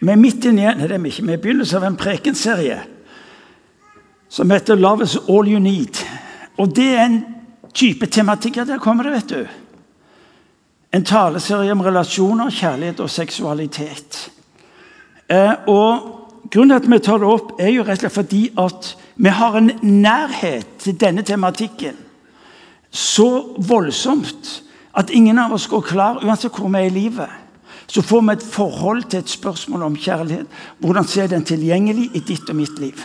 Vi er midt inne i nei, det er vi ikke, vi begynnelsen av en prekenserie som heter 'Love is all you need'. Og det er en type tematikk ja, Der kommer det, vet du. En taleserie om relasjoner, kjærlighet og seksualitet. Eh, og Grunnen til at vi tar det opp, er jo rett og slett fordi at vi har en nærhet til denne tematikken så voldsomt at ingen av oss går klar, uansett hvor vi er i livet. Så får vi et forhold til et spørsmål om kjærlighet. Hvordan ser den tilgjengelig i ditt og mitt liv?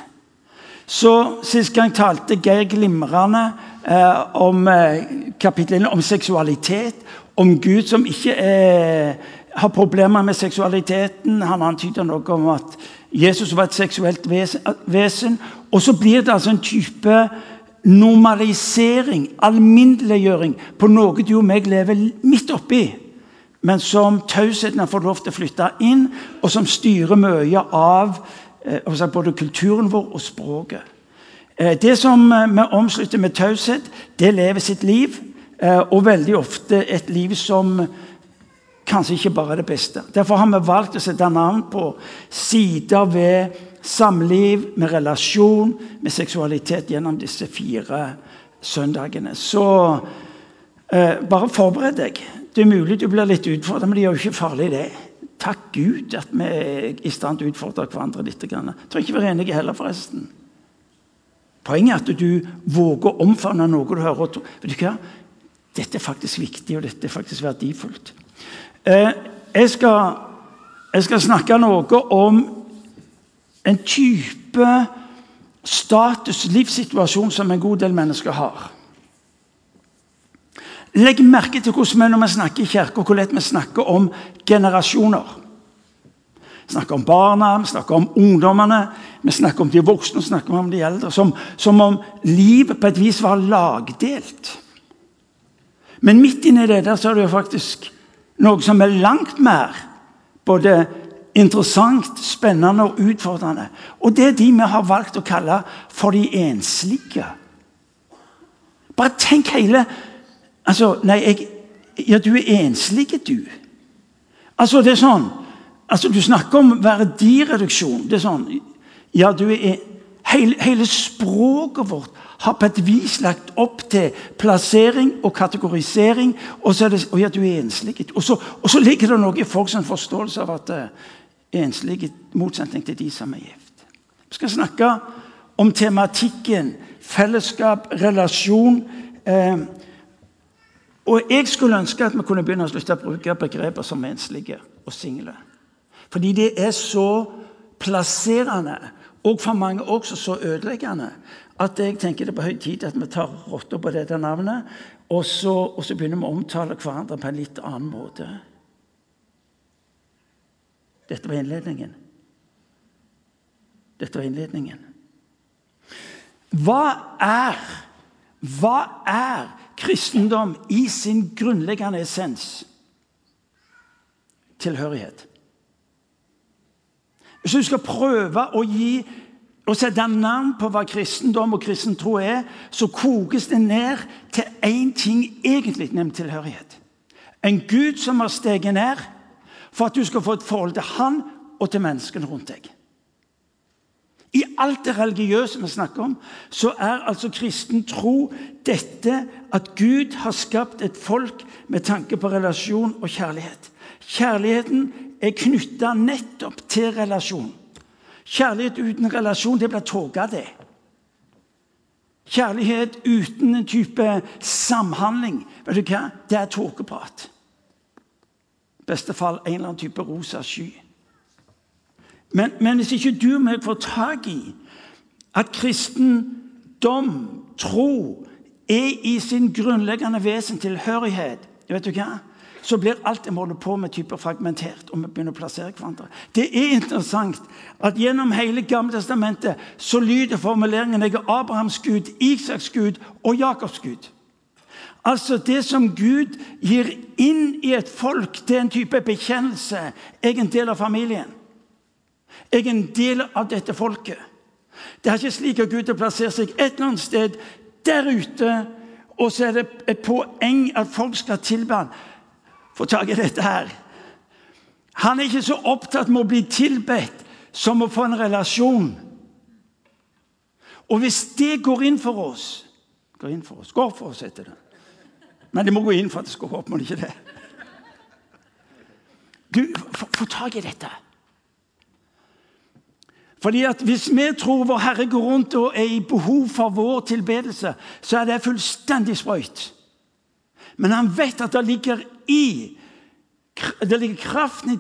Så Sist gang talte Geir glimrende eh, om eh, kapitlet om seksualitet. Om Gud som ikke eh, har problemer med seksualiteten. Han antyder noe om at Jesus var et seksuelt vesen. Og så blir det altså en type normalisering, alminneliggjøring, på noe du og meg lever midt oppi, men som tausheten har fått lov til å flytte inn, og som styrer mye av eh, både kulturen vår og språket. Eh, det som eh, vi omslutter med taushet, det lever sitt liv, eh, og veldig ofte et liv som kanskje ikke bare er det beste. Derfor har vi valgt å sette navn på sider ved samliv, med relasjon, med seksualitet gjennom disse fire søndagene. Så eh, bare forbered deg. Det er mulig du blir litt utfordret, men det gjør jo ikke farlig, det. Takk Gud at vi er i stand til å utfordre hverandre litt. Jeg tror ikke vi er enige heller, forresten. Poenget er at du våger å omfavne noe du hører. Vet du hva? Dette er faktisk viktig, og dette er faktisk verdifullt. Eh, jeg, skal, jeg skal snakke noe om en type status, livssituasjon, som en god del mennesker har. Legg merke til hvordan vi når vi snakker i kirke, hvor lett vi snakker om generasjoner. Vi snakker om barna, vi snakker om ungdommene, vi snakker om de voksne vi snakker om de eldre. Som, som om livet på et vis var lagdelt. Men midt inni det der så er det jo faktisk noe som er langt mer både interessant, spennende og utfordrende. Og det er de vi har valgt å kalle for de enslige. Bare tenk hele Altså, nei, jeg, Ja, du er enslig, du. Altså, det er sånn altså, Du snakker om verdireduksjon. Det er sånn Ja, du er hele, hele språket vårt har på et vis lagt opp til plassering og kategorisering. Og så er det, og ja, du er enslig. Og så, og så ligger det noe i folks forståelse av at uh, enslig i motsetning til de som er gift. Vi skal snakke om tematikken fellesskap, relasjon. Uh, og jeg skulle ønske at vi kunne begynne å slutte å bruke begreper som enslige og single. Fordi det er så plasserende, og for mange også så ødeleggende, at jeg tenker det er på høy tid at vi tar rotta på dette navnet, og så, og så begynner vi å omtale hverandre på en litt annen måte. Dette var innledningen. Dette var innledningen. Hva er, hva er kristendom i sin grunnleggende essens? Tilhørighet. Hvis du skal prøve å gi å sette navn på hva kristendom og kristen tro er, så kokes det ned til én ting egentlig, nemlig tilhørighet. En Gud som har steget ned for at du skal få et forhold til Han og til menneskene rundt deg. I alt det religiøse vi snakker om, så er altså kristen tro dette at Gud har skapt et folk med tanke på relasjon og kjærlighet. Kjærligheten er knytta nettopp til relasjon. Kjærlighet uten relasjon, det blir tåka, det. Kjærlighet uten en type samhandling, vet du hva? det er tåkeprat. I beste fall en eller annen type rosa sky. Men, men hvis ikke du og meg får tak i at kristendom, tro, er i sin grunnleggende vesen tilhørighet vet du hva? så blir alt en holder på med, typer fragmentert. og vi begynner å plassere hverandre. Det er interessant at gjennom hele Gamle testamentet så lyder formuleringen 'Jeg er Abrahams Gud, Isaks Gud og Jakobs Gud'. Altså Det som Gud gir inn i et folk, det er en type bekjennelse. Jeg er en del av familien. Jeg er en del av dette folket. Det er ikke slik at Gud har plassert seg et eller annet sted der ute, og så er det et poeng at folk skal tilbe ham få tak i dette her. Han er ikke så opptatt med å bli tilbedt som å få en relasjon. Og hvis det går inn for oss Går inn for oss, går for oss, heter det. Men det må gå inn for at det skal gå opp, må det ikke det? Du, få tak i dette. Fordi at Hvis vi tror vår Herre går rundt og er i behov for vår tilbedelse, så er det fullstendig sprøyt. Men han vet at det ligger i det ligger kraften i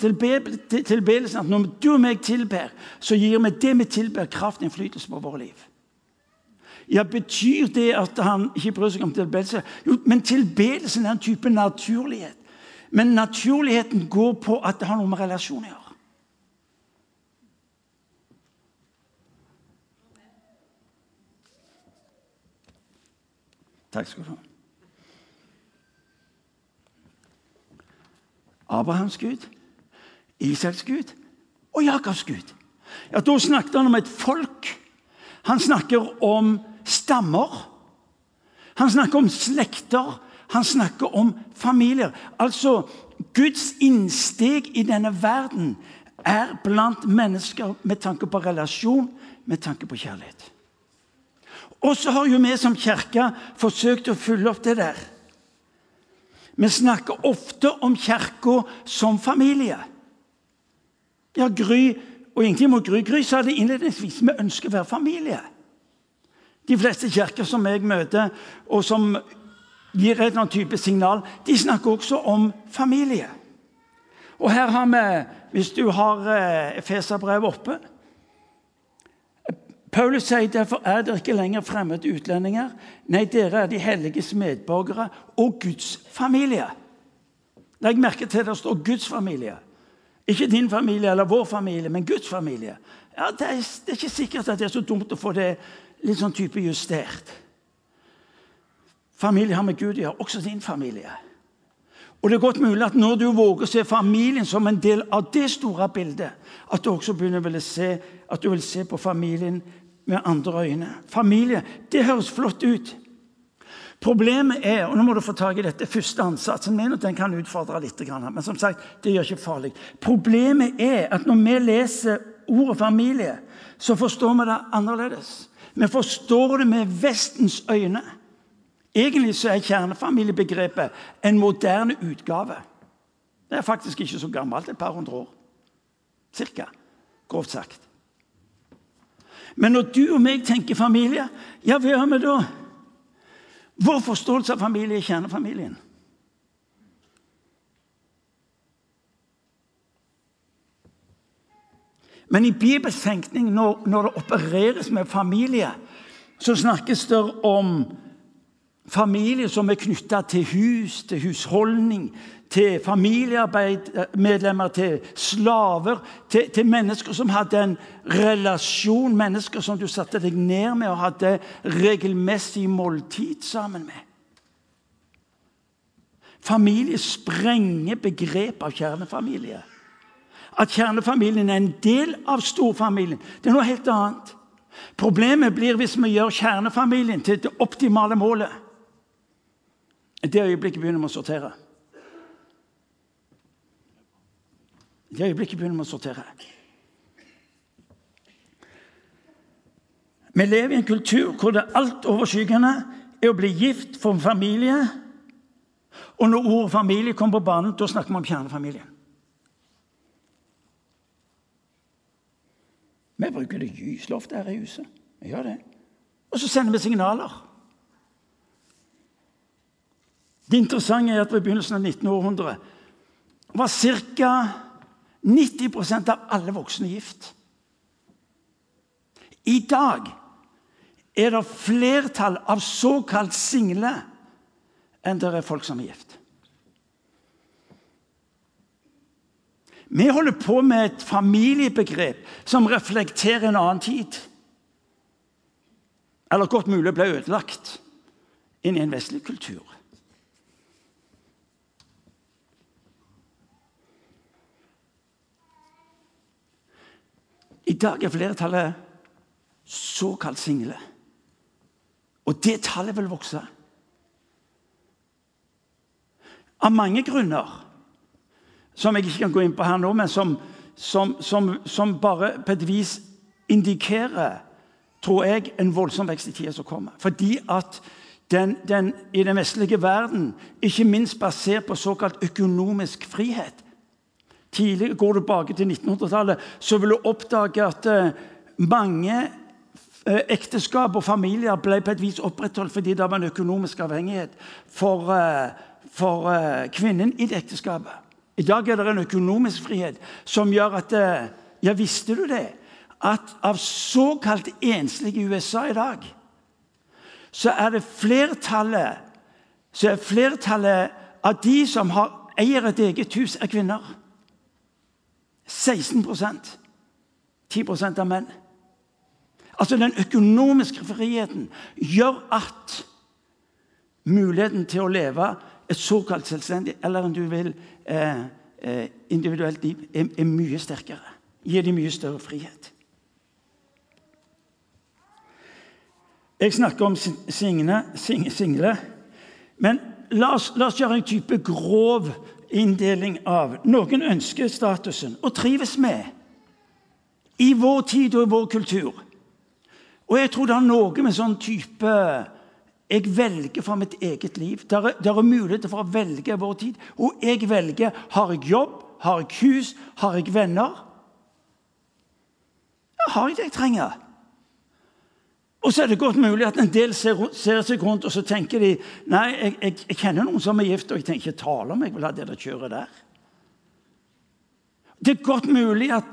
tilbedelsen at når du og meg tilber, så gir vi det vi tilber, kraft og innflytelse på våre liv. Ja, Betyr det at han ikke bryr seg om tilbedelse? Jo, men tilbedelsen er en type naturlighet. Men naturligheten går på at det har noe med relasjon å gjøre. Takk skal du ha. Abrahams Gud, Isaks Gud og Jakobs Gud. Ja, Da snakket han om et folk. Han snakker om stammer. Han snakker om slekter. Han snakker om familier. Altså, Guds innsteg i denne verden er blant mennesker med tanke på relasjon, med tanke på kjærlighet. Og så har jo vi som kirke forsøkt å fylle opp det der. Vi snakker ofte om Kirka som familie. Ja, Gry og egentlig mot Gry. Gry sa det innledningsvis. Vi ønsker å være familie. De fleste kirker som jeg møter, og som gir et eller type signal, de snakker også om familie. Og her har vi, hvis du har eh, Efeserbrevet oppe Paulus sier derfor er dere ikke lenger fremmede utlendinger. Nei, dere er de helliges medborgere og Guds familie. Legg merke til det står Guds familie. Ikke din familie eller vår familie, men Guds familie. Ja, det, er, det er ikke sikkert at det er så dumt å få det litt sånn type justert. Familie har med Gud å gjøre, også din familie. Og det er godt mulig at når du våger å se familien som en del av det store bildet, at du også begynner å se, at du vil se på familien med andre øyne. Familie, det høres flott ut. Problemet er og nå må du få tak i dette, første ansatsen min, og den kan utfordre litt. Men som sagt, det gjør ikke farlig. Problemet er at når vi leser ordet familie, så forstår vi det annerledes. Vi forstår det med Vestens øyne. Egentlig så er kjernefamiliebegrepet en moderne utgave. Det er faktisk ikke så gammelt, et par hundre år. Cirka. Grovt sagt. Men når du og meg tenker familie, ja, hva gjør vi da? Vår forståelse av familie er kjernefamilien. Men i Bibels tenkning, når, når, det opereres med familie, så snakkes det om familie som er knytta til hus, til husholdning, til familiearbeidmedlemmer, til slaver, til, til, mennesker som hadde en relasjon, mennesker som du satte deg ned med og hadde regelmessig måltid sammen med. Familie sprenger begrepet av kjernefamilie. At kjernefamilien er en del av storfamilien, det er noe helt annet. Problemet blir hvis vi gjør kjernefamilien til det optimale målet. I det øyeblikket begynner vi å sortere. I øyeblikket begynner vi å sortere. Vi lever i en kultur hvor det altoverskyggende er å bli gift for en familie. Og når ordet familie kommer på banen, da snakker vi om kjernefamilien. Vi bruker det gyselig ofte her i huset. Vi gjør det. Og så sender vi signaler. Det interessante er at ved begynnelsen av 1900 var ca. 90% av alle voksne er gift. I dag er det flertall av såkalt single enn det er folk som er gift. Vi holder på med et familiebegrep som reflekterer en annen tid. Eller godt mulig ble ødelagt inn i en vestlig kultur. I dag er flertallet såkalt single. Og det tallet vil vokse. Av mange grunner. som jeg ikke kan gå inn på her nå, men som, som, som, som bare på et vis indikerer, tror jeg, en voldsom vekst i tida som kommer. Fordi at den, den, i den vestlige verden, ikke minst basert på såkalt økonomisk frihet Tidligere Går du tilbake til 1900-tallet, så vil du oppdage at uh, mange uh, ekteskap og familier ble på et vis opprettholdt fordi det var en økonomisk avhengighet for, uh, for kvinnen i det ekteskapet. I dag er det en økonomisk frihet som gjør at Ja, visste du det? At av såkalt enslige i USA i dag, så er det flertallet så er flertallet av de som har, eier et eget hus, er kvinner. 16% 10% av menn. Altså Den økonomiske friheten gjør at muligheten til å leve et såkalt selvstendig eller om du vil eh, eh, individuelt liv er, er mye sterkere. Gir dem mye større frihet. Jeg snakker om single, single. Men la oss, la oss, gjøre en type grov inndeling av Noen ønsker statusen og trives med i vår tid og i vår kultur. Og jeg tror det har noe med sånn type Jeg velger fra mitt eget liv. Det er, det er muligheter for å velge i vår tid. Og jeg velger har jeg jobb, har jeg hus, har jeg venner. Ja, har jeg det jeg trenger? Og så er det godt mulig at en del ser, ser seg rundt og så tenker de, nei, jeg, jeg, jeg, kjenner noen som er gift, og jeg tenker ikke tale om jeg vil ha det der kjøret der. Det er godt mulig at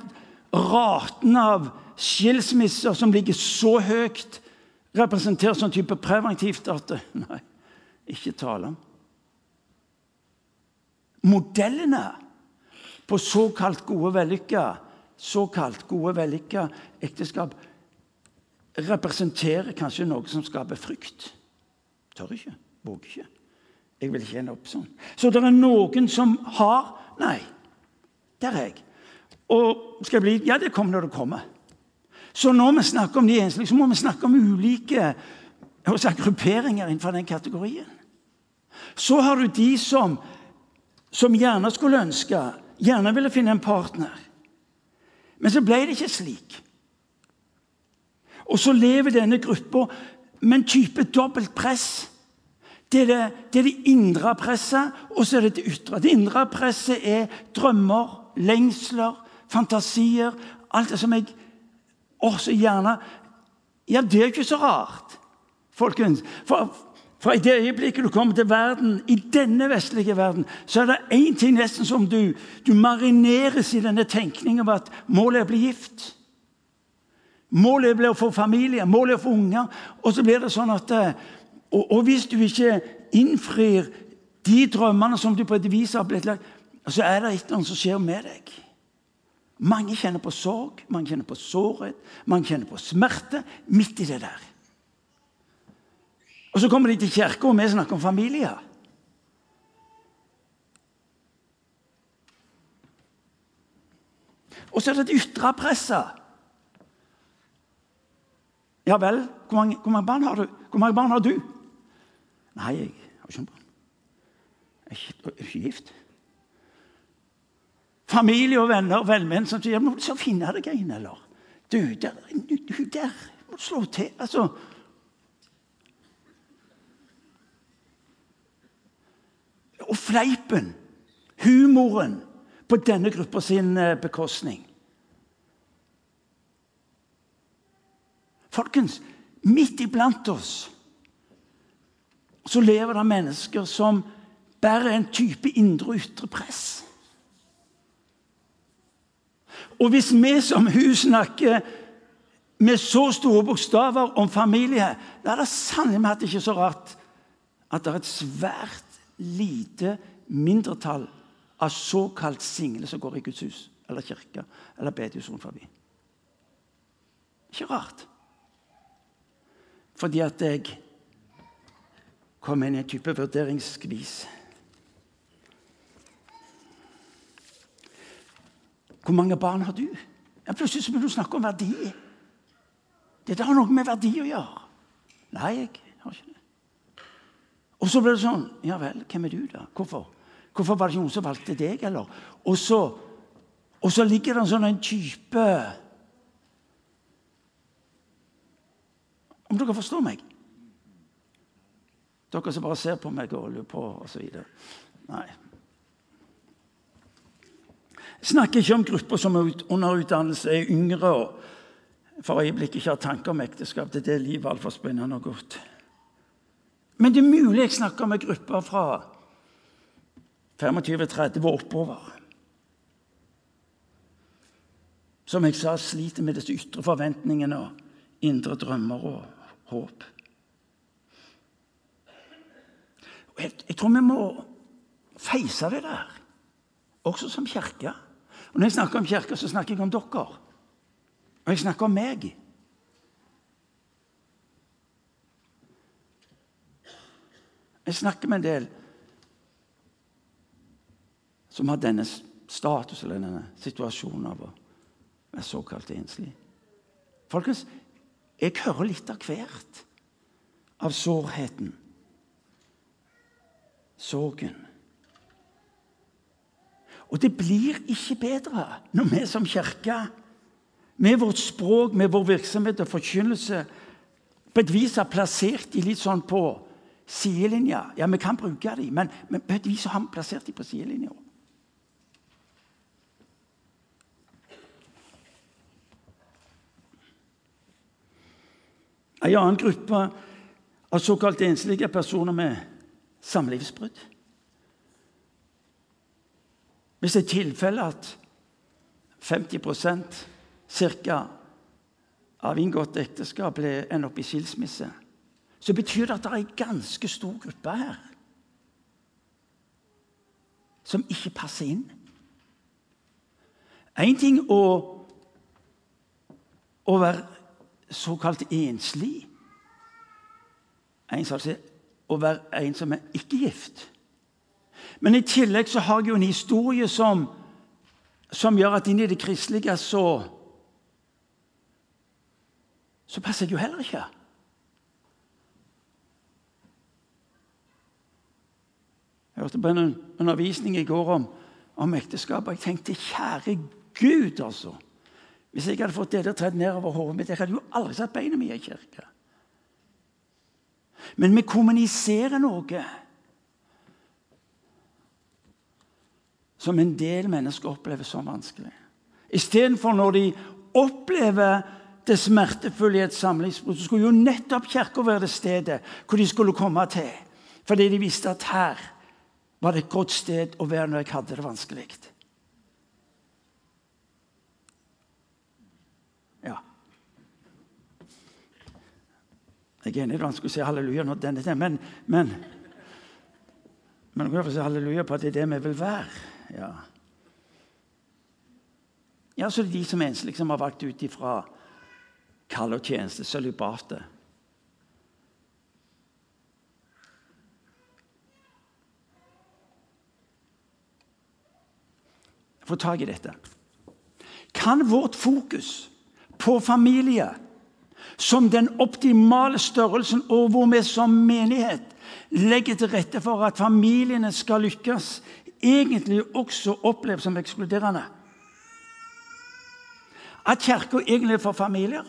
raten av skilsmisser som ligger så høyt, representerer sånn type preventivt at Nei, ikke tale om. Modellene på såkalt gode vellykka såkalt gode vellykka ekteskap representerer kanskje noe som skaper frykt. Tør ikke. Våger ikke. Jeg vil ikke ende opp sånn. Så det er noen som har Nei, der er jeg. Og skal jeg bli Ja, det kommer når det kommer. Så når vi snakker om de enslige, så må vi snakke om ulike si, grupperinger innenfor den kategorien. Så har du de som, som gjerne skulle ønske, gjerne ville finne en partner. Men så ble det ikke slik. Og så lever denne gruppa med en type dobbelt press. Det er det, det er det, indre presset, og så er det det ytre. Det indre presset er drømmer, lengsler, fantasier. Alt det som jeg også gjerne Ja, det er ikke så rart, folkens. For, for i det øyeblikket du kommer til verden, i denne vestlige verden, så er det én ting nesten som du, du marineres i denne tenkningen om at målet er å bli gift. Målet blir å få familie, målet er å få unger. Og så blir det sånn at eh, og, og hvis du ikke innfrir de drømmene som du på et vis har blitt lagt, så er det et eller annet som skjer med deg. Mange kjenner på sorg, mange kjenner på sårhet, mange kjenner på smerte midt i det der. Og så kommer de til kirka, og vi snakker om familie. Og så er det det ytre presset. Ja vel, hvor mange, hvor mange, barn har du? Hvor mange barn har du? Nei, jeg har ikke noen barn. Jeg er ikke, gift. Familie og venner og velmenn som sier må du så finne deg en, eller? Du, der, du, der må du slå til. Altså Og fleipen, humoren, på denne gruppa sin eh, bekostning. Folkens, midt iblant oss så lever det mennesker som bærer en type indre og ytre press. Og hvis vi som hus snakker med så store bokstaver om familie, da er det sannelig at det ikke er så rart at det er et svært lite mindretall av såkalt single som går i Guds hus eller kirke eller bedehus rundt forbi. Ikke rart fordi at jeg kom inn i en type vurderingsskvis. Hvor mange barn har du? Ja, Plutselig begynner du å snakke om verdi. Det har noe med verdi å gjøre. Nei, jeg har ikke det. Og så blir det sånn Ja vel, hvem er du, da? Hvorfor? Hvorfor var det ikke noen som valgte deg, eller? Og så, og så ligger det en sånn en type Om dere forstår meg? Dere som bare ser på meg og lurer på, osv. Nei. Jeg snakker ikke om grupper som er under utdannelse, er yngre og for øyeblikket ikke har tanker om ekteskap. Det er det livet er altfor spennende og godt. Men det er mulig jeg snakker med grupper fra 25-30 år oppover. Som jeg sa, sliter med disse ytre forventningene og indre drømmer og håp. Jeg, jeg, tror vi må feise det der, også som kirke. Og Når jeg snakker om kirke, så snakker jeg om dere. Og jeg snakker om meg. Jeg snakker med en del som har denne status eller denne situasjonen av å være såkalt enslig. Folkens, jeg hører litt av hvert av sårheten, sorgen. Og det blir ikke bedre når vi som kirke, med vårt språk, med vår virksomhet og forkynnelse, på et vis har plassert de litt sånn på sidelinja. Ja, vi kan bruke dem, men, men på et vis har vi plassert dem på sidelinja. En annen gruppe av såkalt enslige personer med samlivsbrudd. Hvis det er tilfelle at 50% ca. av inngått ekteskap ender opp i skilsmisse, så betyr det at det er en ganske stor gruppe her som ikke passer inn. Én ting å, å være såkalt enslig. En som er å være en som er ikke gift. Men i tillegg så har jeg jo en historie som, som gjør at inni det kristelige så Så passer jeg jo heller ikke. Jeg hørte på en undervisning i går om, om ekteskap, og jeg tenkte kjære Gud, altså. Hvis jeg hadde fått det der tredd nedover hodet mitt Jeg hadde jo aldri satt beina mine i kirke. Men vi kommuniserer noe som en del mennesker opplever som vanskelig. Istedenfor når de opplever det smertefulle i et samlivsbrudd, så skulle jo nettopp kirka være det stedet hvor de skulle komme til. Fordi de visste at her var det et godt sted å være når jeg hadde det vanskelig. Ja. Jeg er enig i at han skulle si halleluja når denne tiden, men, men men kan få si halleluja på at det er det vi vil være. Ja, ja så det er de som enslige liksom har valgt ut ifra kall og tjeneste, sølibatet. Få tak i dette. Kan vårt fokus på familie som den optimale størrelsen, og hvor vi som menighet legger til rette for at familiene skal lykkes, egentlig også oppleves som ekskluderende? At Kirka egentlig er for familier?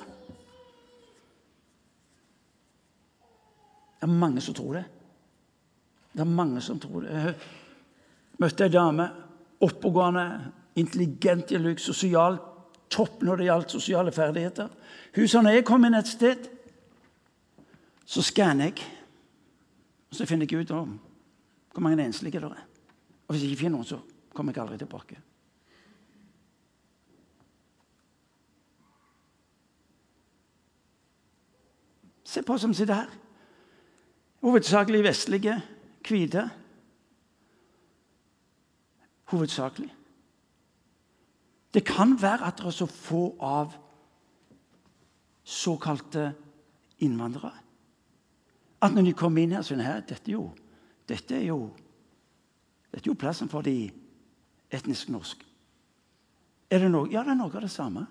Det er mange som tror det. Det er mange som tror det. Jeg møtte ei dame, oppegående, intelligent i lykke, sosialt topp når det gjaldt sosiale ferdigheter. Sa når jeg kom inn et sted, så skanner jeg. Og så finner jeg ut om hvor mange enslige det er. Og hvis jeg ikke finner noen, så kommer jeg aldri tilbake. Se på som sitter her. Hovedsakelig vestlige, hvite. Hovedsakelig. Det kan være at det er så få av såkalte innvandrere at når de kommer inn her, så er det dette jo, dette er jo, dette er jo plassen for de etnisk norske. Er det noe? Ja, det er noe av det samme.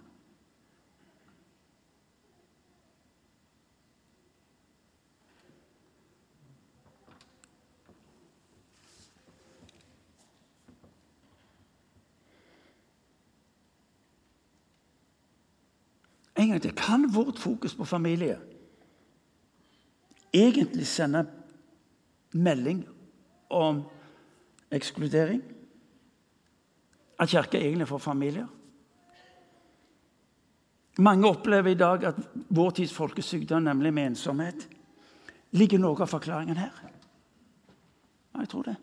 Gang til. Kan vårt fokus på familie egentlig sende melding om ekskludering? At Kirka egentlig er for familier? Mange opplever i dag at vår tids folkesykdom, nemlig med ensomhet, ligger noe av forklaringen her. Ja, jeg tror det.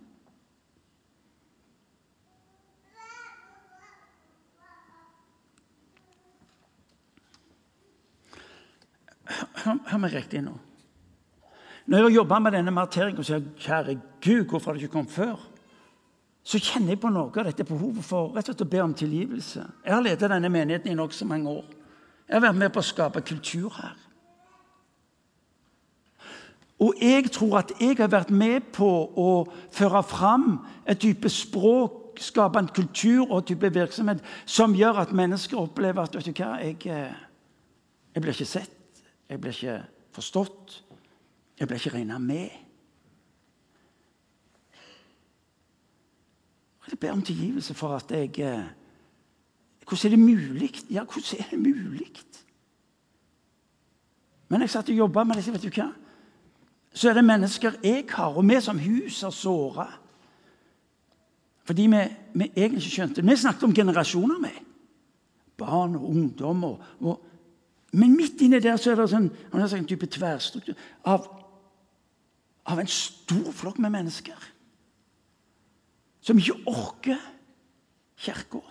Hør meg riktig nå. Når jeg har jobba med denne marteringen og sier 'Kjære Gud, hvorfor har det ikke kommet før?' så kjenner jeg på noe av dette behovet for rett og slett å be om tilgivelse. Jeg har ledet denne menigheten i nokså mange år. Jeg har vært med på å skape kultur her. Og jeg tror at jeg har vært med på å føre fram et type språk, skape en kultur og type virksomhet som gjør at mennesker opplever at vet du hva, jeg, eh, jeg blir ikke sett. Jeg blir ikke forstått. Jeg blir ikke regna med. Jeg ber om tilgivelse for at jeg eh, Hvordan er det mulig? Ja, hvordan er det mulig? Men jeg satt og jobba med disse, vet du hva? så er det mennesker jeg har, og vi som hus har såra. Fordi vi, vi, egentlig ikke skjønte Vi snakket om generasjoner vi. Barn og ungdom. Og, og men midt inni der så er det sånn, en type tverrstruktur av, av en stor flokk med mennesker som ikke orker kirka.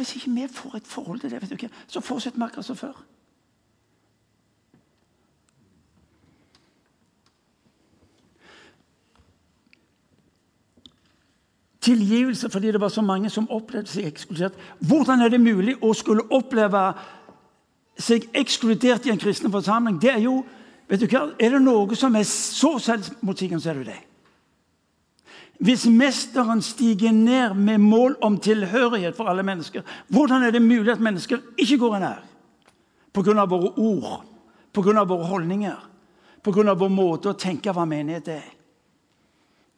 Hvis ikke vi får et forhold til det, så fortsetter vi akkurat som før. Tilgivelse fordi det var så mange som opplevde seg ekskludert. Hvordan er det mulig å skulle oppleve seg ekskludert i en kristen forsamling? Det er jo, vet du hva, er det noe som er så selvmotsigende, så er det det. Hvis Mesteren stiger ned med mål om tilhørighet for alle mennesker, hvordan er det mulig at mennesker ikke går nær? Pga. våre ord, pga. våre holdninger, pga. vår måte å tenke hva menighet er.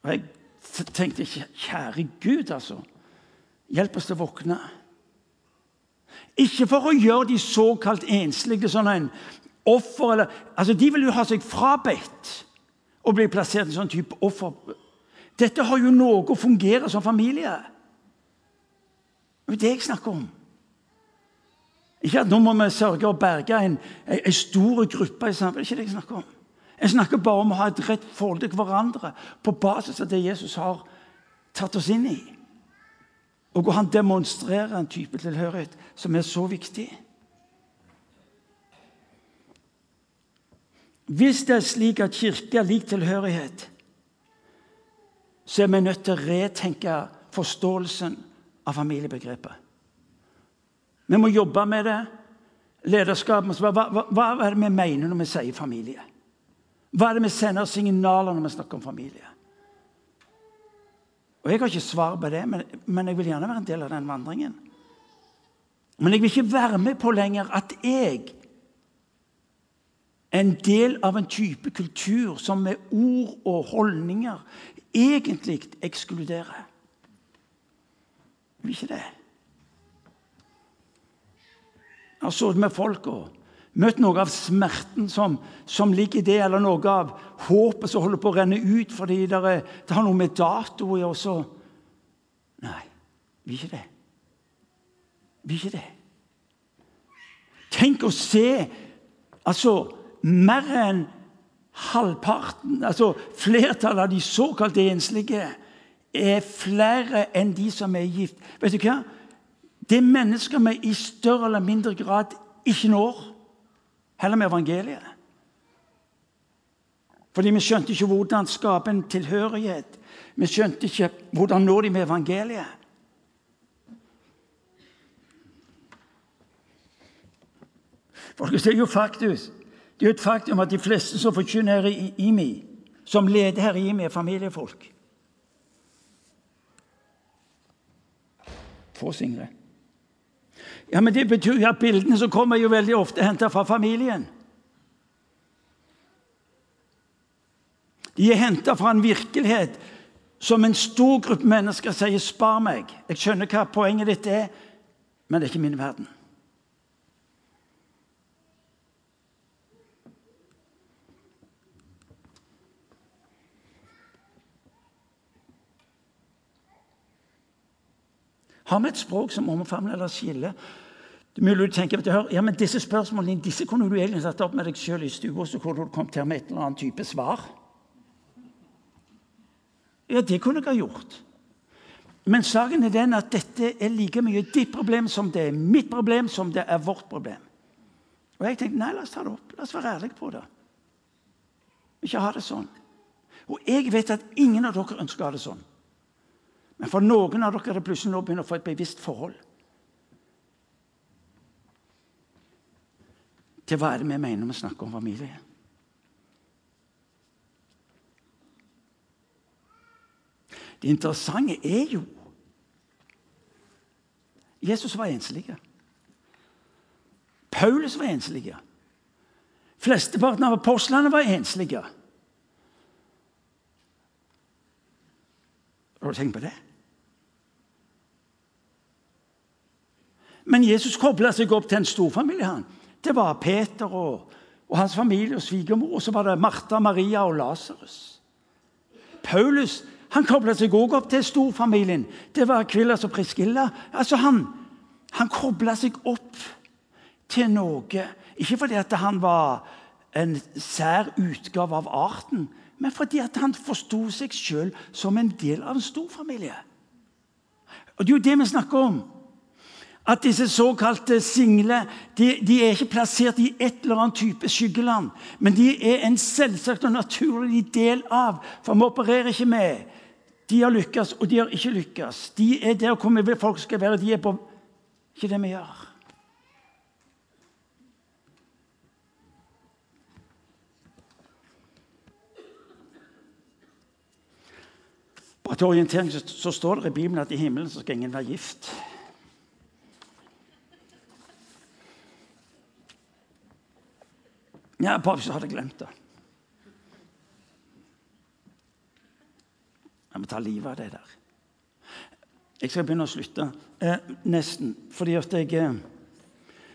Og jeg så tenkte jeg kjære Gud, altså. Hjelp oss til å våkne. Ikke for å gjøre de såkalt enslige sånn en offer eller, altså De vil jo ha seg frabedt å bli plassert i sånn type offer. Dette har jo noe å fungere som familie. Det er det jeg snakker om. Ikke at nå må vi sørge å berge en, en, en stor gruppe i samfunnet. Det er ikke det jeg snakker om. Jeg snakker bare om å ha et rett forhold til hverandre på basis av det Jesus har tatt oss inn i. Og hvor han demonstrerer en type tilhørighet som er så viktig. Hvis det er slik at kirke er lik tilhørighet, så er vi nødt til å retenke forståelsen av familiebegrepet. Vi må jobbe med det. Lederskapet hva, hva, hva er det vi mener når vi sier familie? Hva er det vi sender signaler når vi snakker om familie? Og Jeg har ikke svar på det, men, men jeg vil gjerne være en del av den vandringen. Men jeg vil ikke være med på lenger at jeg en del av en type kultur som med ord og holdninger egentlig ekskluderer. Jeg vil ikke det. Jeg har sittet med folk og Møtt noe av smerten som, som, ligger i det, eller noe av håpet som holder på å renne ut fordi det, er, det har noe med dato i også. Nei, vi er ikke det. Vi er ikke det. Tenk å se altså mer enn halvparten, altså flertallet av de såkalte enslige, er flere enn de som er gift. Vet du hva? Det er mennesker vi i større eller mindre grad ikke når. Heller med evangeliet. Fordi vi skjønte ikke hvordan skape en tilhørighet. Vi skjønte ikke hvordan nå de med evangeliet. Folkens, det er jo faktus. Det er jo et faktum at de fleste som forkynner her i IMI, som leder her i IMI, er familiefolk. Få singler. Ja, men Det betyr jo at bildene som kommer, jo veldig ofte henta fra familien. De er henta fra en virkelighet som en stor gruppe mennesker sier 'spar meg'. Jeg skjønner hva poenget ditt er, men det er ikke min verden. Har vi et språk som omfavner eller skiller? Det er mulig du tenker, hør, ja, men Disse spørsmålene disse kunne du egentlig satt opp med deg sjøl i stua, så kunne du kommet her med et eller annet type svar. Ja, det kunne jeg ha gjort. Men saken er den at dette er like mye ditt problem som det er mitt problem, som det er vårt problem. Og jeg tenkte nei, la oss ta det opp. La oss være ærlige på det. Ikke ha det sånn. Og jeg vet at ingen av dere ønsker å ha det sånn. Men for noen av dere er det plutselig nå begynner å få et bevisst forhold til hva er det vi mener når vi snakker om familie. Det interessante er jo Jesus var enslig. Paulus var enslig. Flesteparten av apostlene var enslige. Har du tenkt på det? Men Jesus kobla seg opp til en storfamilie. han. Det var Peter og, og hans familie og svigermor. Og så var det Martha, Maria og Lasarus. Paulus han kobla seg også opp til storfamilien. Det var Kvillas og Priskilla. Altså han, han kobla seg opp til noe. Ikke fordi at han var en sær utgave av arten, men fordi at han forsto seg sjøl som en del av en storfamilie. Og Det er jo det vi snakker om at disse såkalte single de, de, er ikke plassert i et eller annet type skyggeland. Men de er en selvsagt og naturlig del av. For vi opererer ikke med de har lykkes, og de har ikke lykkes. De er der hvor folk skal være. De er på ikke det vi gjør. Bare til orientering så, så står det i Bibelen at i himmelen så skal ingen være gift. Ja, bare hvis du hadde glemt det. Jeg må ta livet av det der. Jeg skal begynne å slutte. Eh, nesten. Fordi at jeg eh,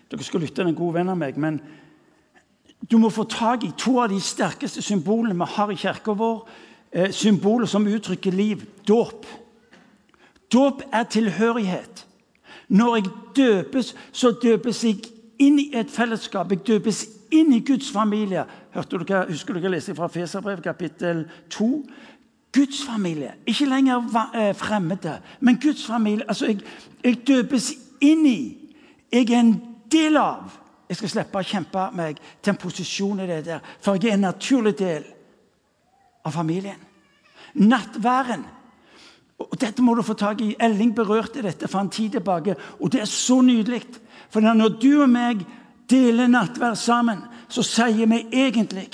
Dere skal lytte til en god venn av meg. Men du må få tak i to av de sterkeste symbolene vi har i kirka vår. Eh, symboler som uttrykker liv. Dåp. Dåp er tilhørighet. Når jeg døpes, så døpes jeg inn i et fellesskap. Jeg døpes inn i Guds familie. Hørte dere, husker dere leste fra Feserbrev kapittel 2? Guds familie. Ikke lenger eh, fremmede, men Guds familie. Altså, jeg, jeg døpes inn i. Jeg er en del av. Jeg skal slippe å kjempe meg til en posisjon i det der, for jeg er en naturlig del av familien. Nattværen. Og Dette må du få tak i. Elling berørte dette for en tid tilbake, og det er så nydelig. For når du og meg deler nattverd sammen, så sier vi egentlig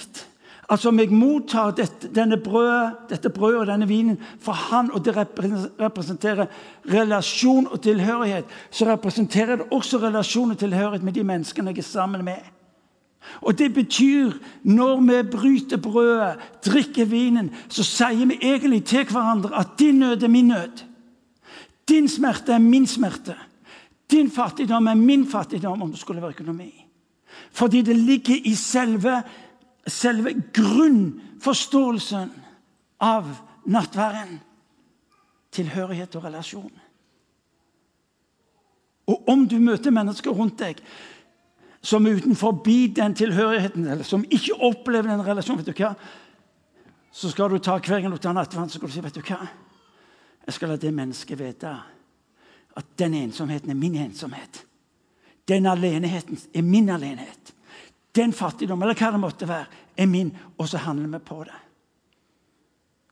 Altså om jeg mottar dette, denne brødet, dette brødet og denne vinen fra han, og det representerer relasjon og tilhørighet, så representerer det også relasjon og tilhørighet med de menneskene jeg er sammen med. Og Det betyr når vi bryter brødet, drikker vinen, så sier vi egentlig til hverandre at din nød er min nød. Din smerte er min smerte. Din fattigdom er min fattigdom, om det skulle være økonomi. Fordi det ligger i selve, selve grunnforståelsen av nattværen. Tilhørighet og relasjon. Og om du møter mennesker rundt deg som er utenfor den tilhørigheten, eller som ikke opplever den relasjonen, vet du hva? så skal du ta hver gang du tar nattverd, så skal du si vet du hva? Jeg skal la det mennesket vite at den ensomheten er min ensomhet. Den aleneheten er min alenhet. Den fattigdom, eller hva det måtte være, er min. Og så handler vi på det.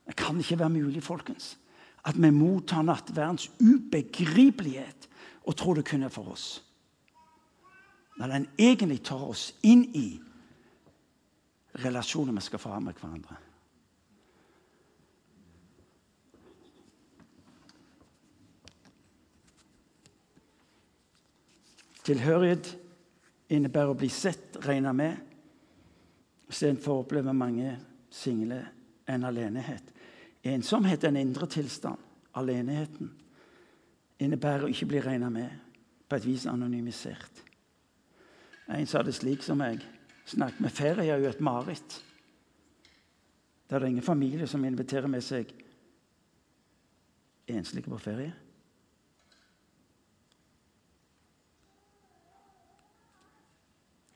Det kan ikke være mulig folkens, at vi mottar nattverdens ubegripelighet og tror det kun er for oss. Når den egentlig tar oss inn i relasjoner vi skal få ha med hverandre. Tilhørighet innebærer å bli sett, regna med. Istedenfor å oppleve mange single en alenehet. Ensomhet er en indre tilstand. Aleneheten innebærer å ikke bli regna med, på et vis anonymisert. En sa det slik som jeg snakket med ferie er jo et mareritt. Der det er ingen familie som inviterer med seg enslige på ferie.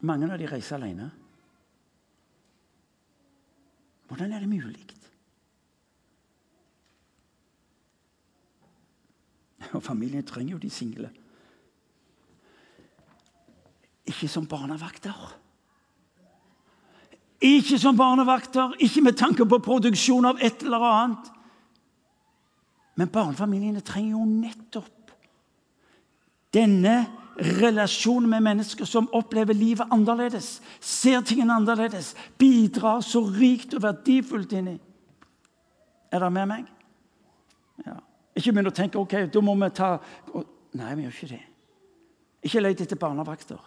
Mange av de reiser alene. Hvordan er det mulig? Og familien trenger jo de single. Ikke som barnevakter. Ikke som barnevakter, ikke med tanke på produksjon av et eller annet. Men barnefamiliene trenger jo nettopp denne relasjonen med mennesker som opplever livet annerledes, ser tingene annerledes, bidrar så rikt og verdifullt inni. Er dere med meg? Ja. Ikke begynn å tenke ok, da må vi ta Nei, vi gjør ikke det. Ikke let etter barnevakter.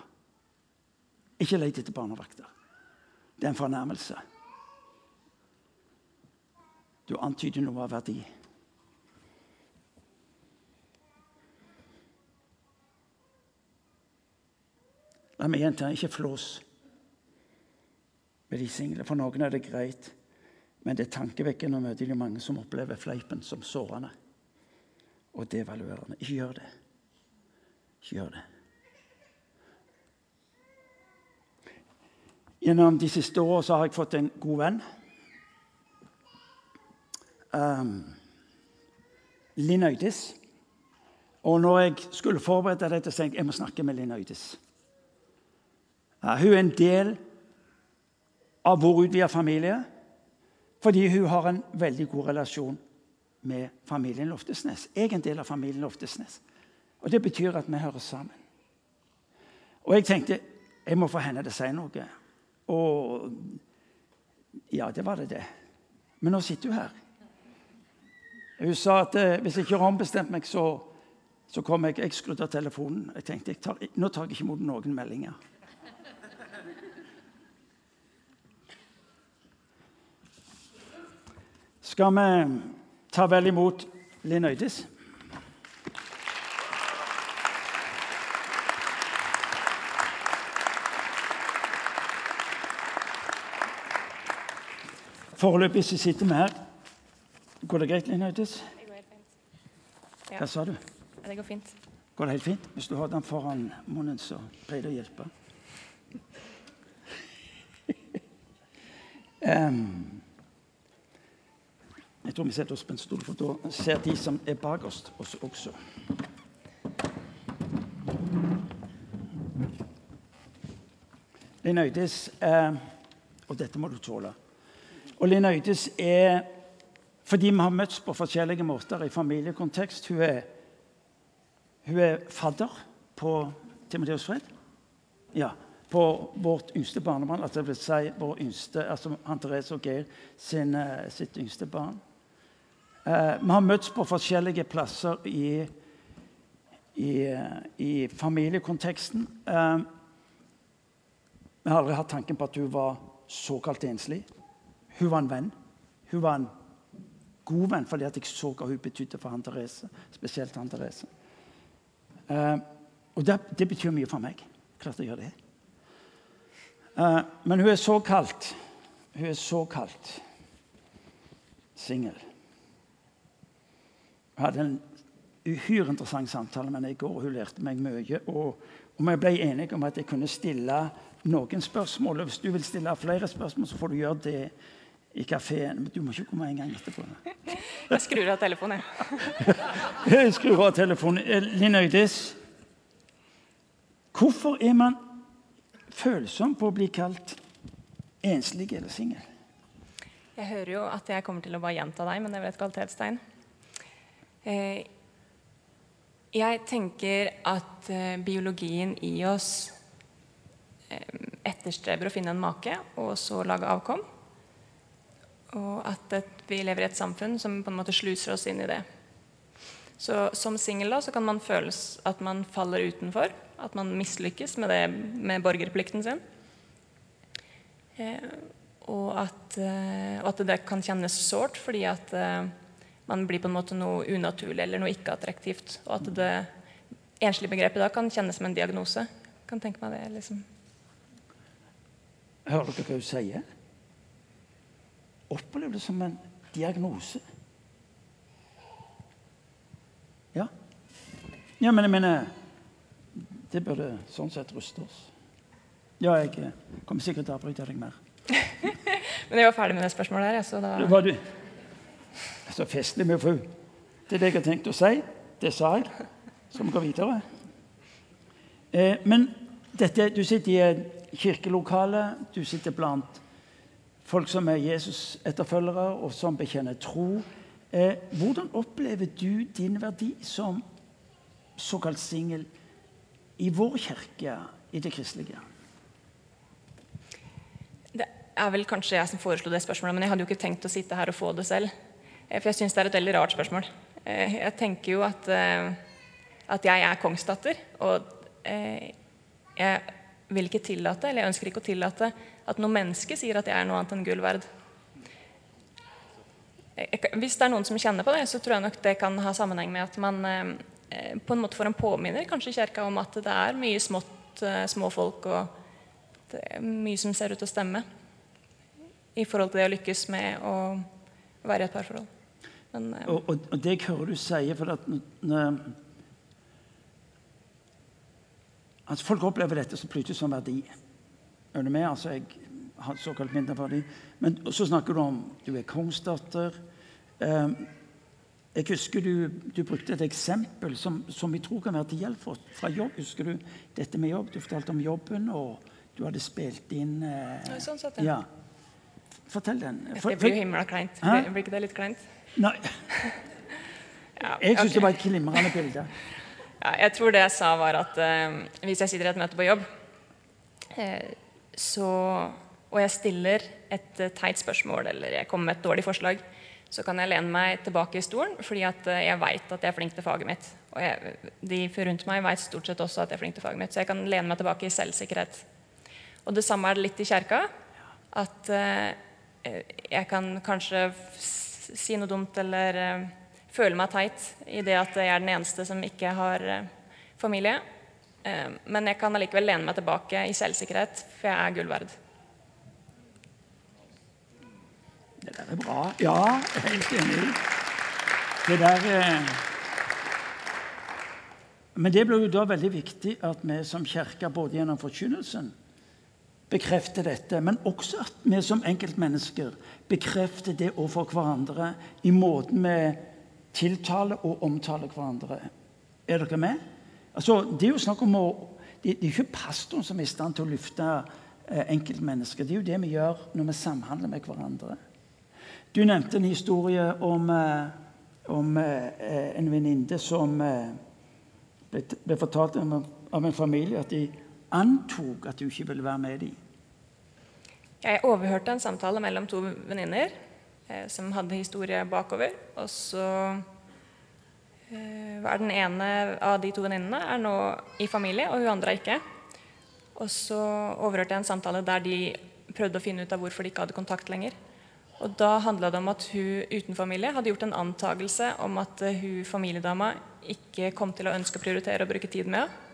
Ikke let etter barnevakter. Det er en fornærmelse. Du antyder noe av verdi. La meg gjenta ikke flås med de single. For noen er det greit, men det er tankevekkende å møte de mange som opplever fleipen som sårende og devaluerende. Ikke gjør det. Ikke gjør det. Gjennom de siste årene har jeg fått en god venn. Um, Linn Øydis. Og når jeg skulle forberede dette, tenkte jeg jeg må snakke med Linn Øydis. Uh, hun er en del av vår utvida familie fordi hun har en veldig god relasjon med familien Loftesnes. Jeg er en del av familien Loftesnes. Og Det betyr at vi hører sammen. Og jeg tenkte jeg må få henne til å si noe. Og ja, det var det, det. Men nå sitter hun her. Hun sa at eh, hvis jeg ikke har ombestemt meg, så, så kommer jeg Jeg skrudde av telefonen. Jeg tenkte jeg tar, nå tar jeg ikke imot noen meldinger. Skal vi Ta vel imot Linn Øydis. Foreløpig så sitter vi her. Går det greit, Linn Øydis? Det går helt fint. Ja. Hva sa du? Det går fint. Går det helt fint? Hvis du har den foran munnen, så pleier det å hjelpe. um, Jeg tror vi setter oss på en stol, for da ser de som er bak oss, oss også. Linn Øydis eh, Og dette må du tåle. Og Linn Øydis er Fordi vi har møttes på forskjellige måter i familiekontekst Hun er, hun er fadder på Timoteus Fred. Ja, på vårt yngste barnebarn, altså si vår altså han Therese og Geir sin, eh, sitt yngste barn. Eh, vi har møttes på forskjellige plasser i, i, i familiekonteksten. Eh, vi har aldri hatt tanken på at hun var såkalt enslig. Hun var en venn. Hun var en god venn fordi jeg så hva hun betydde for han Therese. Spesielt han Therese. Eh, og det, det, betyr mye for meg. Klart det gjør det. Eh, men hun er såkalt Hun er såkalt singel. Jeg hadde en uhyre interessant samtale med henne i går. Hun lærte meg mye. Og, og vi ble enige om at jeg kunne stille noen spørsmål. og Hvis du vil stille flere spørsmål, så får du gjøre det i kafeen. Men du må ikke komme en gang etterpå. Jeg skrur av telefonen, jeg. jeg skrur av telefonen. Eh, Linn Øydis, hvorfor er man følsom på å bli kalt enslig eller singel? Jeg hører jo at jeg kommer til å bare gjenta deg, men det er vel et kvalitetstegn. Eh, jeg tenker at eh, biologien i oss eh, etterstreber å finne en make og så lage avkom. Og at vi lever i et samfunn som på en måte sluser oss inn i det. Så Som singel kan man føle at man faller utenfor. At man mislykkes med, det, med borgerplikten sin. og at, eh, og at det kan kjennes sårt fordi at eh, man blir på en måte noe unaturlig eller noe ikke-attraktivt. Og at det enslige begrepet da kan kjennes som en diagnose. Jeg kan tenke meg det, liksom. Hører dere hva hun sier? Opplever det som en diagnose. Ja. Ja, men jeg mener Det burde sånn sett ruste oss. Ja, jeg kommer sikkert til å avbryte deg mer. men jeg var ferdig med det spørsmålet her, så da var du. Så festlig med fru. Det er det jeg har tenkt å si. Det sa jeg. Så vi går videre. Eh, men dette, du sitter i et kirkelokale. Du sitter blant folk som er Jesus-etterfølgere, og som bekjenner tro. Eh, hvordan opplever du din verdi som såkalt singel i vår kirke, i det kristelige? Det er vel kanskje jeg som foreslo det spørsmålet, men jeg hadde jo ikke tenkt å sitte her og få det selv. Eh, for jeg syns det er et veldig rart spørsmål. Eh, jeg tenker jo at, eh, at jeg er kongsdatter, og jeg vil ikke tillate, eller jeg ønsker ikke å tillate, at noe menneske sier at jeg er noe annet enn gull verd. Hvis det er noen som kjenner på det, så tror jeg nok det kan ha sammenheng med at man på en måte får en påminner kanskje i kirka om at det er mye smått, små folk, og mye som ser ut til å stemme i forhold til det å lykkes med å være i et parforhold. Men, uh, og, og, og, det jeg hører du sier for at, at Folk opplever dette som plutselig som verdi. Er du med? Altså, jeg har såkalt mindre verdi. Men så snakker du om du er kongsdatter. Um, jeg husker du, du, brukte et eksempel som, som jeg tror kan være til hjelp for, fra jobb. Husker du dette med jobb? Du fortalte om jobben, og du hadde spilt inn eh, Sånn sett, ja. Fortell den. For, det blir jo himla kleint. Blir ikke det litt kleint? Nei. Jeg syns det var et glimrende bilde. Ja, jeg tror det jeg sa, var at eh, hvis jeg sitter i et møte på jobb, eh, så, og jeg stiller et uh, teit spørsmål eller jeg kommer med et dårlig forslag, så kan jeg lene meg tilbake i stolen fordi at jeg veit at jeg er flink til faget mitt. Og jeg, de rundt meg veit stort sett også at jeg er flink til faget mitt, så jeg kan lene meg tilbake i selvsikkerhet. Og det samme er det litt i kjerka. At jeg kan kanskje si noe dumt eller uh, føle meg teit i det at jeg er den eneste som ikke har uh, familie. Uh, men jeg kan allikevel lene meg tilbake i selvsikkerhet, for jeg er gull verd. Det der er bra. Ja, helt enig. Det der Men det blir jo da veldig viktig at vi som kirke, både gjennom forkynnelsen bekrefter dette, men også at vi som enkeltmennesker bekrefter det overfor hverandre i måten vi tiltaler og omtaler hverandre. Er dere med? Altså, det er jo snakk om å, det, er ikke pastoren som er i stand til å løfte eh, enkeltmennesker. Det er jo det vi gjør når vi samhandler med hverandre. Du nevnte en historie om, eh, om eh, en venninne som ble, fortalt av en familie at de antok at du ikke ville være med dem? Jeg overhørte en samtale mellom to venninner eh, som hadde historie bakover. Og så eh, var den ene av de to venninnene er nå i familie, og hun andre er ikke. Og så overhørte jeg en samtale der de prøvde å finne ut av hvorfor de ikke hadde kontakt lenger. Og da handla det om at hun uten familie hadde gjort en antakelse om at hun familiedama ikke kom til å ønske å prioritere å bruke tid med henne.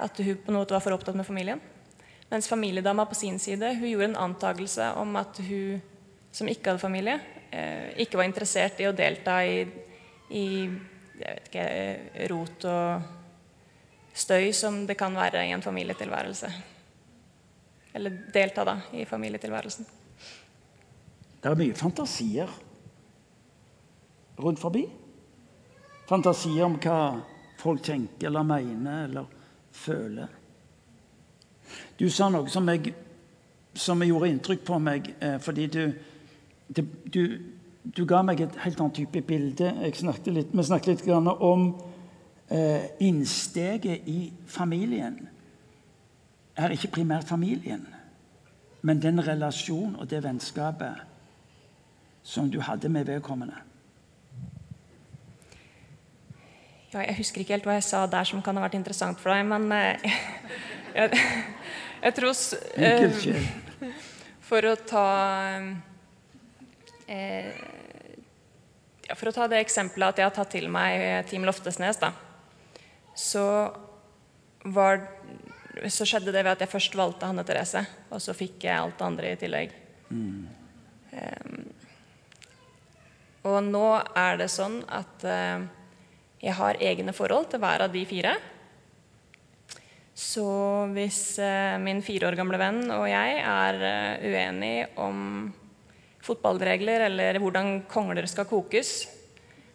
At hun på noe var for opptatt med familien. Mens familiedama på sin side hun gjorde en antakelse om at hun som ikke hadde familie, eh, ikke var interessert i å delta i, i ikke, rot og støy som det kan være i en familietilværelse. Eller delta da i familietilværelsen. Det er mye fantasier rundt forbi. Fantasier om hva folk tenker eller mener eller føler. Du sa noe som, jeg, som gjorde inntrykk på meg, eh, fordi du, du, du ga meg et helt annet type bilde. Snakket litt, vi snakket litt om eh, innsteget i familien. Er ikke primært familien, men den relasjonen og det vennskapet som du hadde med vedkommende. Ja, jeg husker ikke helt hva jeg sa der som kan ha vært interessant for deg, men eh, jeg, jeg tror uh, For å ta eh, ja, For å ta det eksempelet at jeg har tatt til meg Team Loftesnes, da, så, var, så skjedde det ved at jeg først valgte Hanne Therese, og så fikk jeg alt det andre i tillegg. Mm. Um, og nå er det sånn at uh, jeg har egne forhold til hver av de fire. Så hvis uh, min fire år gamle venn og jeg er uh, uenige om fotballregler eller hvordan kongler skal kokes,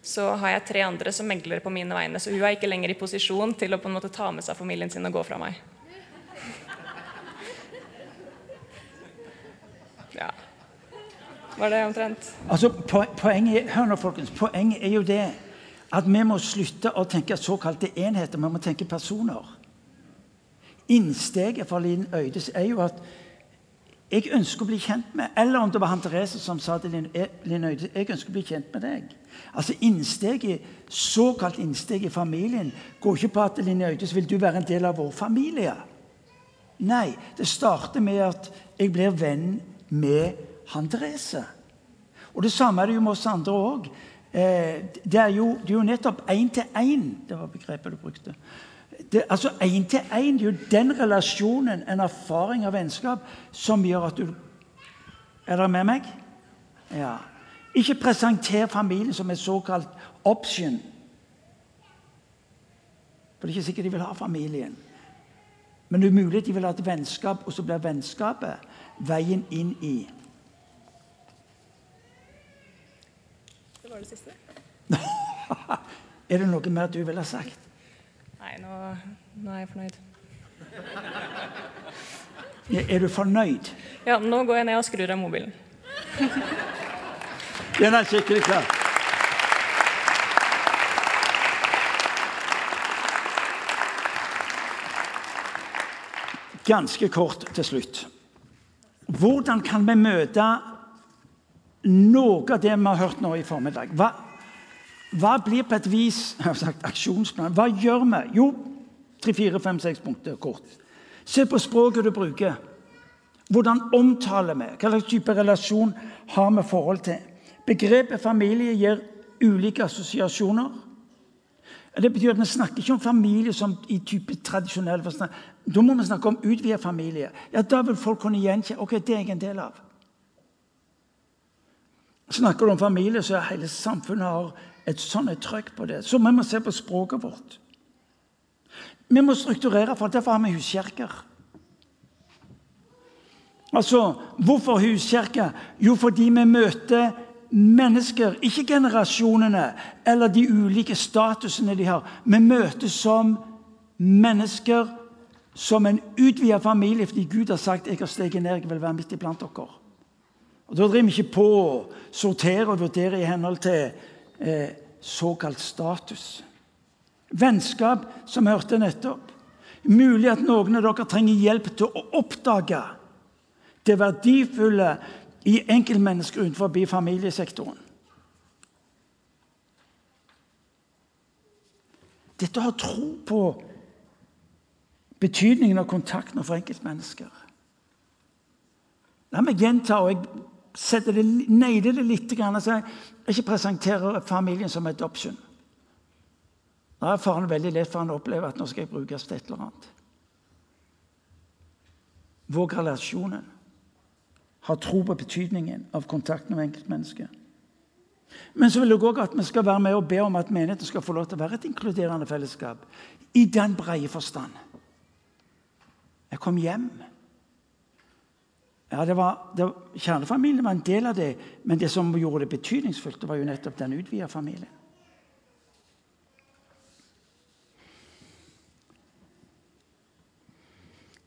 så har jeg tre andre som megler på mine vegne. Så hun er ikke lenger i posisjon til å på en måte ta med seg familien sin og gå fra meg. Ja. Var det omtrent? Altså, poenget, hør nå, folkens, poenget er jo det at vi må slutte å tenke såkalte enheter. Vi må tenke personer. Innsteget for Linn Øydes er jo at jeg ønsker å bli kjent med Eller om det var han Therese som sa til Linn Øydes jeg ønsker å bli kjent med deg. Altså innsteget, Såkalt innsteg i familien går ikke på at Linn Øydes vil du være en del av vår familie. Nei, det starter med at jeg blir venn med han Therese. Og Det samme er det jo med oss andre òg. Eh, det, er jo, det er jo nettopp én-til-én. Det var begrepet du brukte. Det, altså Én-til-én. Er jo den relasjonen, en erfaring av vennskap, som gjør at du Er dere med meg? Ja. Ikke presenter familien som en såkalt option. For det er ikke sikkert de vil ha familien. Men det er mulig de vil ha et vennskap, og så blir vennskapet veien inn i var det siste. er det noe mer du ville ha sagt? Nei, nå, nå er jeg fornøyd. er du fornøyd? Ja, nå går jeg ned og skrur av mobilen. Den er skikkelig klar. Ganske kort til slutt. Hvordan kan vi møte noe av det vi har hørt nå i formiddag. Hva, hva blir på et vis jeg har sagt aksjonsplan? Hva gjør vi? Jo, tre, fire, fem, seks punkter kort. Se på språket du bruker. Hvordan omtaler vi? Hva slags type relasjon har vi forhold til? Begrepet familie gir ulike assosiasjoner. Det betyr at Vi snakker ikke om familie som i type tradisjonell forstand. Da må vi snakke om utvidet familie. Ja, Da vil folk kunne gjenkjenne ok, det er jeg en del av. Snakker du om familie, så er hele samfunnet har et sånn et på det. Så vi må se på språket vårt. Vi må strukturere, for derfor har vi huskirker. Altså, Hvorfor huskirke? Jo, fordi vi møter mennesker, ikke generasjonene eller de ulike statusene de har. Vi møtes som mennesker, som en utvida familie, fordi Gud har sagt jeg har steget ned, jeg vil være midt iblant dere. Og Da driver vi ikke på å sortere og vurdere i henhold til eh, såkalt status. Vennskap, som vi hørte nettopp. Mulig at noen av dere trenger hjelp til å oppdage det verdifulle i enkeltmennesker utenfor familiesektoren. Dette har tro på betydningen av kontakten for enkeltmennesker. La meg gjenta, og jeg setter det, neider det litt. og sier ikke presenterer familien som et option. Da er faren veldig lett for han å oppleve at nå skal jeg brukes til et eller annet. Våg relasjonen. Ha tro på betydningen av kontakten med enkeltmennesket. Men så vil jeg òg at vi skal være med og be om at menigheten skal få lov til å være et inkluderende fellesskap. I den breie forstand. Jeg kom hjem. Ja, det var, det, Kjernefamilien var en del av det, men det som gjorde det betydningsfullt, det var jo nettopp den utvida familien.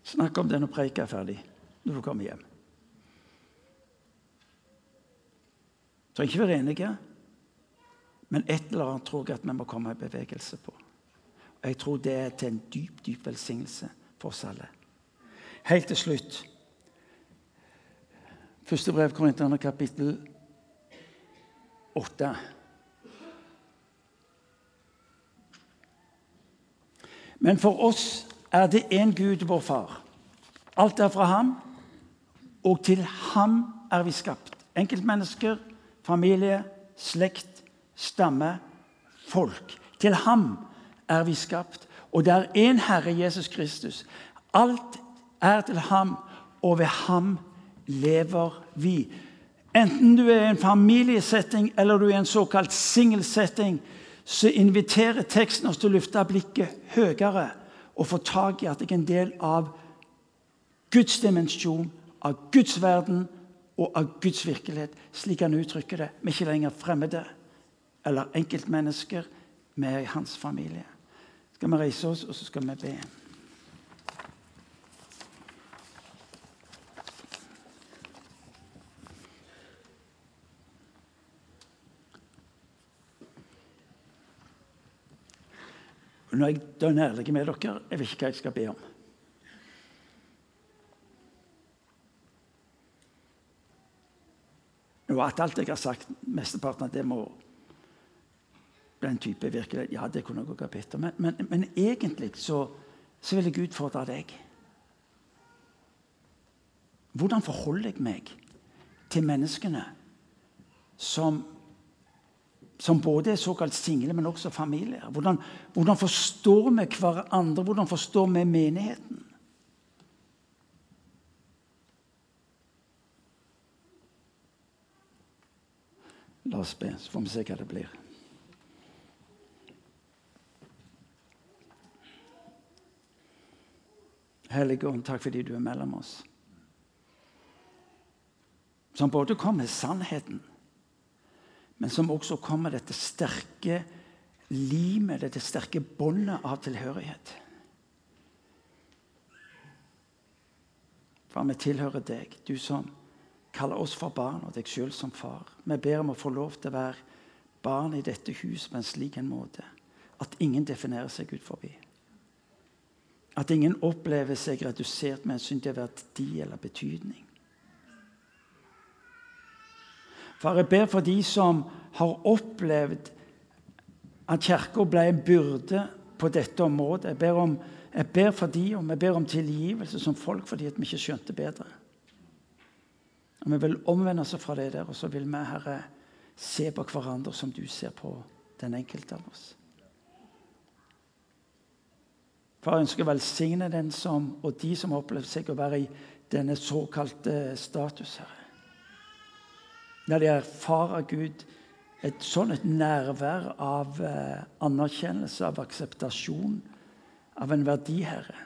Snakk om det når preika er ferdig, når du kommer hjem. Trenger ikke være enige, men et eller annet tror jeg at vi må komme i bevegelse på. Jeg tror det er til en dyp, dyp velsignelse for oss alle. Helt til slutt Første brev Korinterne, kapittel 8. Men for oss er det én Gud, vår Far. Alt er fra ham, og til ham er vi skapt. Enkeltmennesker, familie, slekt, stamme, folk. Til ham er vi skapt. Og det er én Herre, Jesus Kristus. Alt er til ham, og ved ham lever vi. Enten du er i en familiesetting eller du er i en såkalt singelsetting, så inviterer teksten oss til å løfte blikket høyere og få tak i at jeg er en del av Guds dimensjon, av Guds verden og av Guds virkelighet. Slik han uttrykker det. Vi er ikke lenger fremmede eller enkeltmennesker. Vi er i hans familie. Skal vi reise oss, og så skal vi be. Når jeg dønn ærlig med dere, jeg vet ikke hva jeg skal be om. Og at alt jeg har sagt, mesteparten av det må bli en type virkelighet. Ja, det kunne jeg også ha bedt om. Men, men, men, egentlig så, så vil jeg utfordre deg. Hvordan forholder jeg meg til menneskene som som både er såkalt single, men også familier. Hvordan, hvordan forstår vi hverandre? Hvordan forstår vi menigheten? La oss be, så får vi se hva det blir. Hellige Ånd, takk fordi du er mellom oss. Som både kom med sannheten men som også kommer dette sterke limet, dette sterke båndet av tilhørighet. Far, vi tilhører deg, du som kaller oss for barn, og deg sjøl som far. Vi ber om å få lov til å være barn i dette huset på en slik en måte at ingen definerer seg ut forbi. At ingen opplever seg redusert med hensyn til verdi eller betydning. For jeg ber for de som har opplevd at Kirka ble en byrde på dette området. Jeg ber, om, jeg ber for de, og vi ber om tilgivelse som folk fordi vi ikke skjønte bedre. Og Vi vil omvende oss fra det der, og så vil vi, Herre, se på hverandre som du ser på den enkelte av oss. For jeg ønsker å velsigne den som, og de som har opplevd seg å være i denne såkalte status, Herre. Der de erfarer Gud et sånn et nærvær av eh, anerkjennelse, av akseptasjon, av en verdiherre.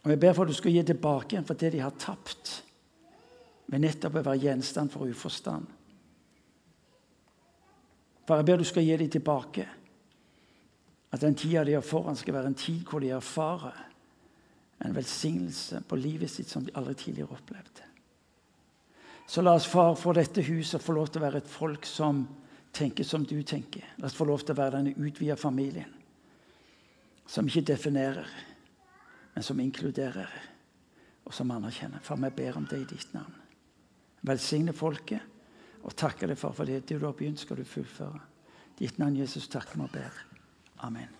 Og Jeg ber for at du skal gi tilbake igjen for det de har tapt, ved nettopp å være gjenstand for uforstand. For jeg ber du skal gi dem tilbake. At den tida de har foran, skal være en tid hvor de erfarer en velsignelse på livet sitt som de aldri tidligere opplevde. Så la oss, far, for dette huset få lov til å være et folk som tenker som du tenker. La oss få lov til å være denne utvida familien. Som ikke definerer, men som inkluderer, og som anerkjenner. Far, vi ber om det i ditt navn. Velsigne folket, og takke deg for, for det du har begynt, skal du fullføre. Ditt navn, Jesus, takker vi og ber. Amen.